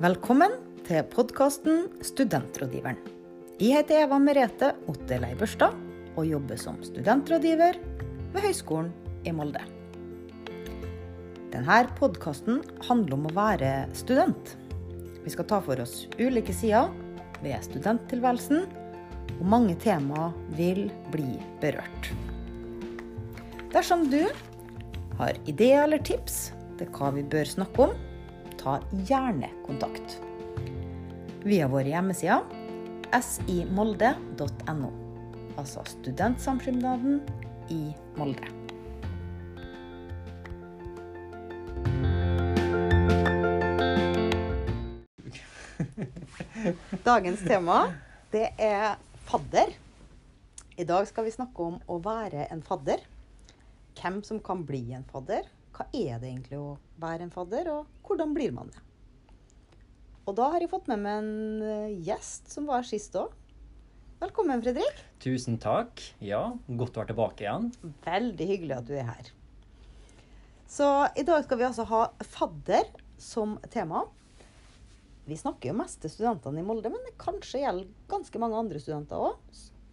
Velkommen til podkasten Studentrådgiveren. Jeg heter Eva Merete Otterlei Børstad og jobber som studentrådgiver ved Høgskolen i Molde. Denne podkasten handler om å være student. Vi skal ta for oss ulike sider ved studenttilværelsen, og mange temaer vil bli berørt. Dersom du har ideer eller tips til hva vi bør snakke om, ta gjerne kontakt. Via våre hjemmesider simolde.no, altså Studentsamskipnaden i Molde. Dagens tema det er fadder. I dag skal vi snakke om å være en fadder. Hvem som kan bli en fadder. Hva er det egentlig å være en fadder, og hvordan blir man det? Og da har jeg fått med meg en eh, gjest som var sist òg. Velkommen, Fredrik. Tusen takk. Ja, godt å være tilbake igjen. Veldig hyggelig at du er her. Så i dag skal vi altså ha fadder som tema. Vi snakker jo mest til studentene i Molde, men det kanskje gjelder ganske mange andre studenter òg.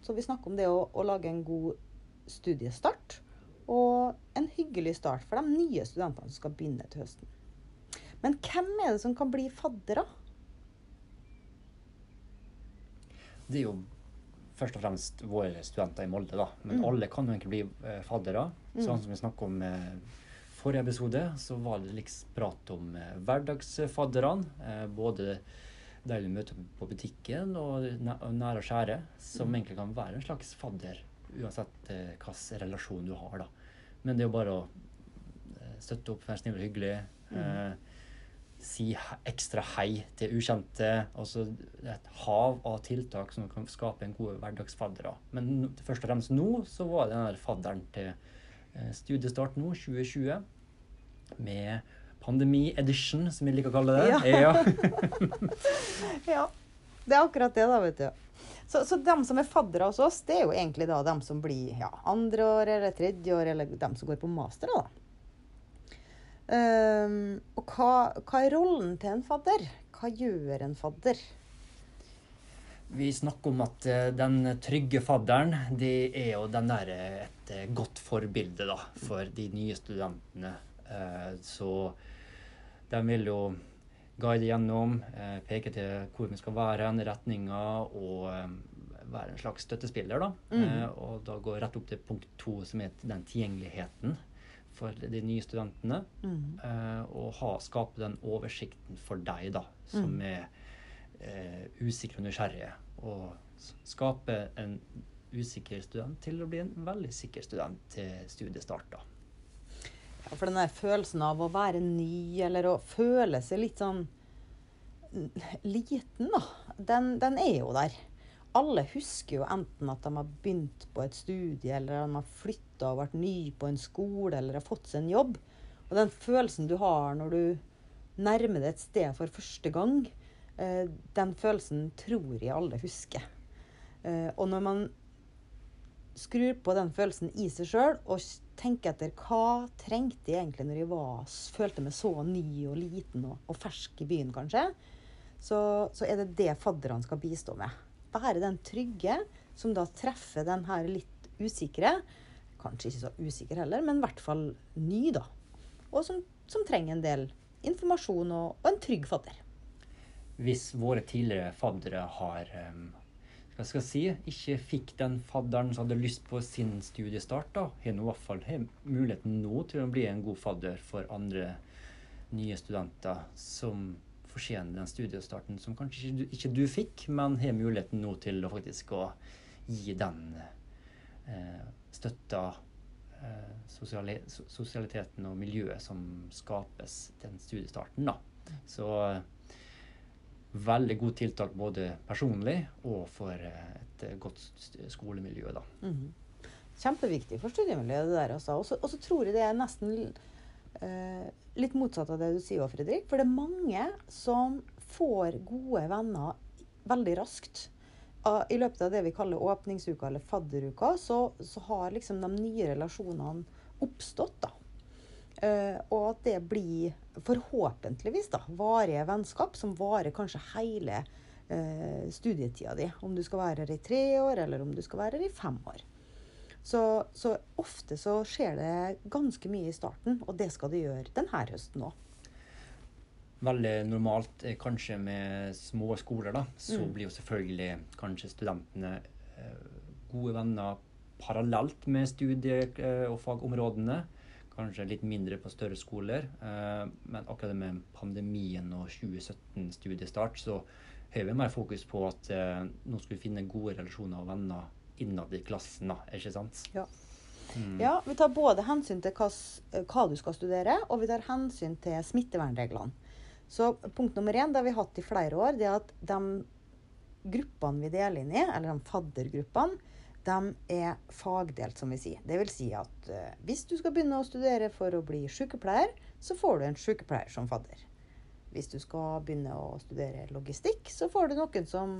Så vi snakker om det å, å, lage en god studiestart. Og en hyggelig start for de nye studentene som skal begynne til høsten. Men hvem er det som kan bli faddere? Det er jo først og fremst våre studenter i Molde, da. Men Mm. alle kan jo egentlig bli eh, faddere. Sånn som vi snakka om i forrige episode, så var det liksom prat om eh, hverdagsfadderne. Eh, både de du møter på butikken og nære og skjære, som egentlig kan være en slags fadder. Uansett eh, hvilken relasjon du har, da. Men det er jo bare å eh, støtte opp, være snill og hyggelig. Eh, si ekstra hei til ukjente. Altså et hav av tiltak som kan skape en god hverdagsfadder. Men først og fremst nå så var det den der fadderen til eh, studiestart nå, 2020. Med pandemi-edition, som vi liker å kalle det. Ja. ja. Ja, det er akkurat det, da, vet du. Så, så de som er faddere hos oss, det er jo egentlig da de som blir ja, andre år eller tredje år, eller de som går på master, da. Um, og hva, hva er rollen til en fadder? Hva gjør en fadder? Vi snakker om at eh, den trygge fadderen, det er jo den der eh, et eh, godt forbilde da, for de nye studentene. Så de vil jo guide gjennom, eh, peke til hvor vi skal være, retninger, og eh, være en slags støttespiller. da. Mm. Eh, Og da gå rett opp til punkt to, som er den tilgjengeligheten for de nye studentene. Eh, og ha, skape den oversikten for deg, da, som Mm. er eh, usikre og nysgjerrige. Og skape en usikker student til å bli en veldig sikker student til studiestart. da. For den der følelsen av å være ny, eller å føle seg litt sånn liten, da, den, den er jo der. Alle husker jo enten at de har begynt på et studie, eller at de har flytta og vært ny på en skole, eller har fått seg en jobb. Og den følelsen du har når du nærmer deg et sted for første gang, eh, den følelsen tror jeg alle husker. Eh, og når man skrur på den følelsen i seg sjøl og tenker etter hva trengte jeg egentlig når jeg var, følte meg så ny og liten og, og fersk i byen, kanskje, så, så er det det fadderne skal bistå med. Være den trygge som da treffer den her litt usikre. Kanskje ikke så usikker heller, men i hvert fall ny, da. Og som, som trenger en del informasjon og, og en trygg fadder. Hvis våre tidligere faddere har em, hva skal jeg si, ikke fikk den fadderen som hadde lyst på sin studiestart, da, har nå i hvert fall muligheten nå til å bli en god fadder for andre nye studenter som fortjener den studiestarten som kanskje ikke du, ikke du fikk, men har muligheten nå til å faktisk å gi den eh, støtta eh, sosiali sosialiteten og miljøet som skapes den studiestarten. da. Så eh, veldig godt tiltak både personlig og for eh, et eh, godt skolemiljø. da. Mhm. Kjempeviktig for studiemiljøet, det der. også. Og så- tror jeg det er nesten eh, litt motsatt av det du sier, Fredrik. For det er mange som får gode venner veldig raskt. I løpet av det vi kaller åpningsuka eller fadderuka, så, så har liksom de nye relasjonene oppstått. da. Eh, og at det blir forhåpentligvis da, varige vennskap som varer kanskje hele eh, studietida di. Om du skal være her i tre år, eller om du skal være her i fem år. Så, så ofte så skjer det ganske mye i starten, og det skal det gjøre denne høsten òg. Veldig normalt eh, kanskje med små skoler, da, så Mm. blir jo selvfølgelig kanskje studentene gode venner parallelt med studie- og fagområdene. Kanskje litt mindre på større skoler. Eh, men akkurat med pandemien og 2017-studiestart, så har vi mer fokus på at eh, nå skal vi finne gode relasjoner og venner innad i klassen, da, ikke sant? Ja. Mm. Ja, Vi tar både hensyn til hva, hva du skal studere, og vi tar hensyn til smittevernreglene. Så punkt nummer én, det har vi hatt i flere år, det er at de gruppene vi deler inn i, eller de faddergruppene, de er fagdelt, som vi sier. Det vil si at uh, hvis du skal begynne å studere for å bli sykepleier, så får du en sykepleier som fadder. Hvis du skal begynne å studere logistikk, så får du noen som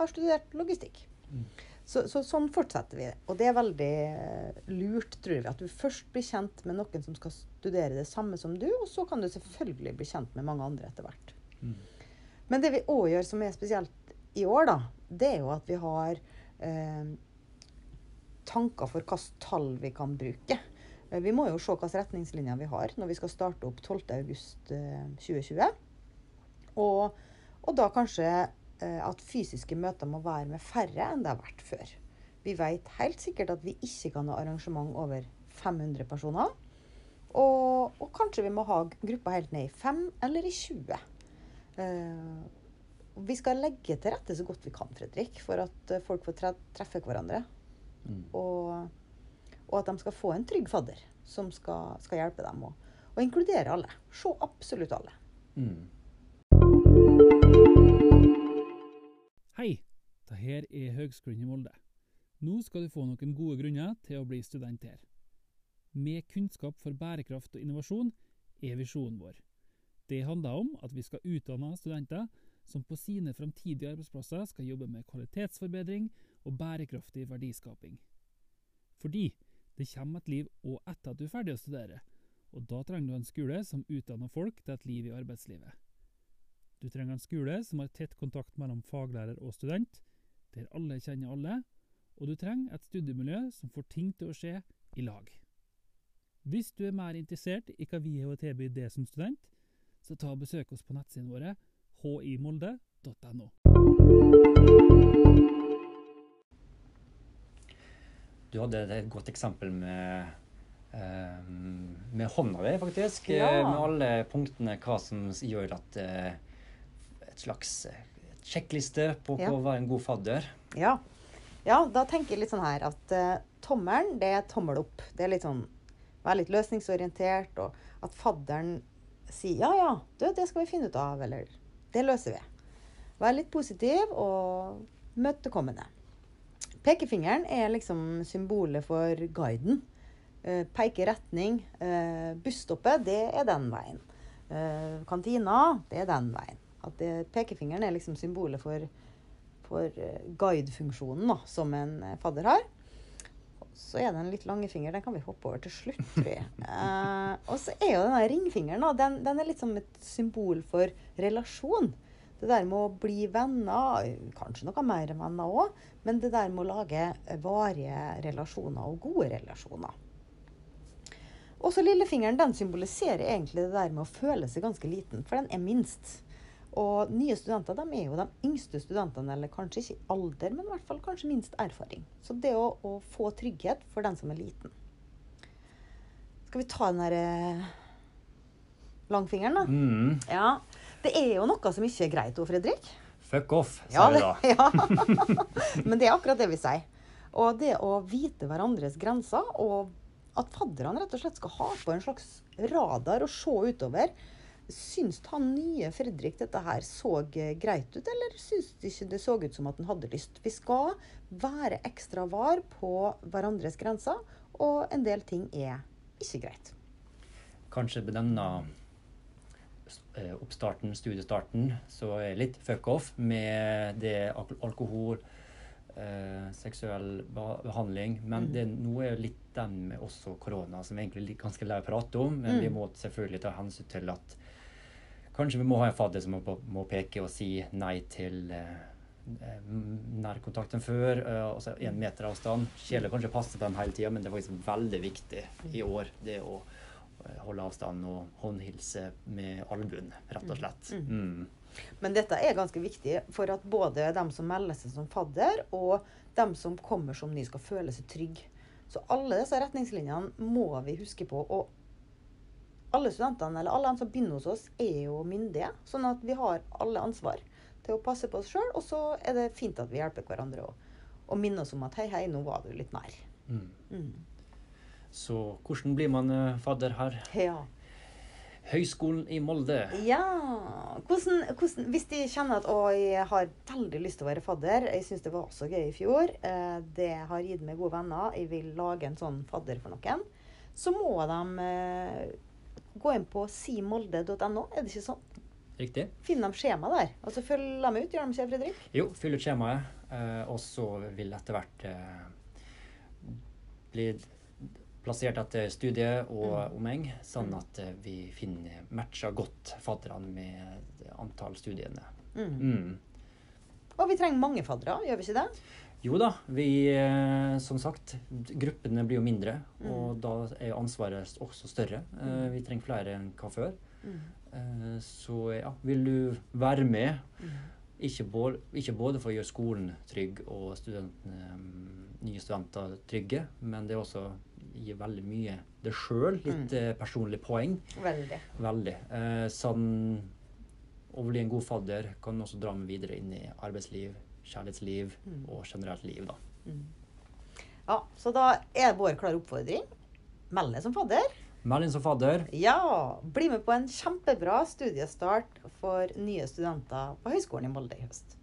har studert logistikk. Mm. Så, så sånn fortsetter vi. Og det er veldig eh, lurt, tror vi, at du først blir kjent med noen som skal studere det samme som du, og så kan du selvfølgelig bli kjent med mange andre etter hvert. Mm. Men det vi òg gjør som er spesielt i år, da, det er jo at vi har eh, tanker for hvilke tall vi kan bruke. Eh, Vi må jo se hvilke retningslinjer vi har når vi skal starte opp 12.8.2020. Og, og da kanskje eh, at fysiske møter må være med færre enn det har vært før. Vi vet helt sikkert at vi ikke kan ha arrangement over 500 personer. Og, og kanskje vi må ha grupper helt ned i 5 eller i 20. Uh, vi skal legge til rette så godt vi kan, Fredrik, for at eh, folk får tre treffe hverandre. Mm. Og, og at de skal få en trygg fadder som skal, skal hjelpe dem. Og, og inkludere alle. Se absolutt alle. Mm. Hei, det her er Høgskolen i Molde. Nå skal du få noen gode grunner til å bli student her. Med kunnskap for bærekraft og innovasjon er visjonen vår. Det handler om at vi skal utdanne studenter som på sine framtidige arbeidsplasser skal jobbe med kvalitetsforbedring og bærekraftig verdiskaping. Fordi det kommer et liv òg etter at du er ferdig å studere, og da trenger du en skole som utdanner folk til et liv i arbeidslivet. Du trenger en skole som har tett kontakt mellom faglærer og student, der alle kjenner alle, og du trenger et studiemiljø som får ting til å skje i lag. Hvis du er mer interessert i hva vi har å tilby deg som student, så ta og besøk oss på nettsidene våre himolde.no. Du hadde et godt eksempel med, eh, med hånda di, faktisk. Ja. eh, Med alle punktene, hva som gjør at eh, Et slags eh, sjekkliste på Ja. å være en god fadder. Ja. ja, da tenker jeg litt sånn her at uh, tommelen, det er tommel opp. Det er litt sånn Være litt løsningsorientert, og at fadderen sier ja, ja, du, det skal vi finne ut av, eller det løser vi. Være litt positiv og møtekommende. Pekefingeren er liksom symbolet for guiden. Eh, peke retning. Eh, busstoppet, det er den veien. Eh, kantina, det er den veien. At det, pekefingeren er liksom symbolet for, for eh, guidefunksjonen da, som en eh, fadder har. Så er det en litt lange finger. Den kan vi hoppe over til slutt, tror jeg. Eh, og så er jo denne ringfingeren da, den, den er litt som et symbol for relasjon. Det der med å bli venner, kanskje noe mer enn venner òg, men det der med å lage varige relasjoner og gode relasjoner. Også lillefingeren den symboliserer egentlig det der med å føle seg ganske liten, for den er minst. Og nye studenter de er jo de yngste studentene, eller kanskje ikke i alder, men i hvert fall kanskje minst erfaring. Så det å, å få trygghet for den som er liten. Skal vi ta den der eh, langfingeren, da? Mm. Ja. Det er jo noe som ikke er greit, Å Fredrik. Fuck off, Ja, sa vi da. ja. Men det er akkurat det vi sier. Og det å vite hverandres grenser, og at fadderne rett og slett skal ha på en slags radar og se utover. Syns han nye Fredrik dette her så greit ut, eller syns det ikke det så ut som at han hadde lyst? Vi skal være ekstra var på hverandres grenser, og en del ting er ikke greit. Kanskje eh, oppstarten, studiestarten, så er litt fuck off med det alkohol, eh, seksuell behandling. Men Mm. det, nå er litt den med også korona som vi egentlig er ganske lei å prate om. Men vi Mm. må selvfølgelig ta hensyn til at kanskje vi må ha en fadder som må, må peke og si nei til eh, eh, nærkontakt enn før. Uh, altså én meter avstand. Kjedelig kanskje passe på dem hele tida, men det er faktisk veldig viktig i år. Det å eh, holde avstand og håndhilse med albuen, rett og slett. Mm. Mm. Men dette er ganske viktig for at både dem som melder seg som fadder, og dem som kommer som ny, skal føle seg trygge. Så alle disse retningslinjene må vi huske på. Og alle studentene, eller alle de som begynner hos oss, er jo myndige. Sånn at vi har alle ansvar til å passe på oss sjøl. Og så er det fint at vi hjelper hverandre òg. Og minner oss om at hei, hei, nå var du litt nær. Mm. Mm. Så hvordan blir man eh, fadder her? Ja. Høgskolen i Molde. Ja hvordan, hvordan, Hvis de kjenner at å, jeg har veldig lyst til å være fadder Jeg syns det var så gøy i fjor. Eh, det har gitt meg gode venner. Jeg vil lage en sånn fadder for noen. Så må de eh, gå inn på simolde.no. Er det ikke sånn? Riktig? Finn dem skjema der. Og så følg dem ut. Gjør de ikke det, Fredrik? Jo, fyll ut skjemaet. og så vil etter hvert bli plassert etter studiet og Mm. omheng, sånn Mm. at eh, vi finner matcher godt fadderne med antall studiene. Mm. Mm. Og vi trenger mange faddere, gjør vi ikke det? Jo da, vi eh, Som sagt, gruppene blir jo mindre, Mm. og da er ansvaret også større. Eh, Mm. vi trenger flere enn hva før. Så ja, vil du være med. Ikke både, ikke både for å gjøre skolen trygg og studentene, nye studenter trygge, men det er også gir veldig mye det sjøl. Litt mm. personlig poeng. Veldig. Veldig. Eh, sånn å bli en god fadder kan også dra meg videre inn i arbeidsliv, kjærlighetsliv Mm. og generelt liv, da. Mm. Ja, så da er vår klare oppfordring meld deg som fadder. Meld inn som fadder. Ja, bli med på en kjempebra studiestart for nye studenter på Høgskolen i Molde i høst.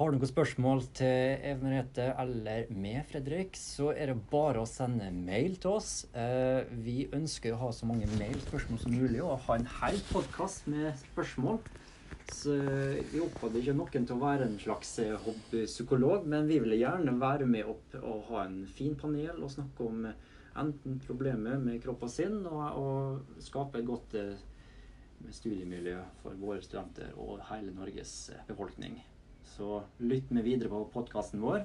Har du noen spørsmål til Even Merete eller meg, Fredrik, så er det bare å sende mail til oss. Eh, vi ønsker å ha så mange mailspørsmål som mulig, og ha en hel podkast med spørsmål. Så vi oppfordrer ikke noen til å være en slags eh, hobbypsykolog, men vi vil gjerne være med opp og ha en fin panel og snakke om eh, enten problemer med kropp og sinn, og, og skape et godt eh, studiemiljø for våre studenter og hele Norges eh, befolkning. Så lytt med videre på podkasten vår.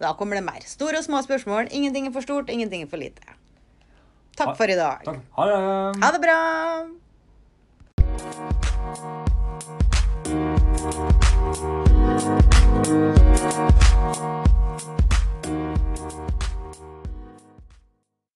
Da kommer det mer. Store og små spørsmål. Ingenting er for stort, ingenting er for lite. Takk ha, for i dag. Takk. Ha det. Ha det bra.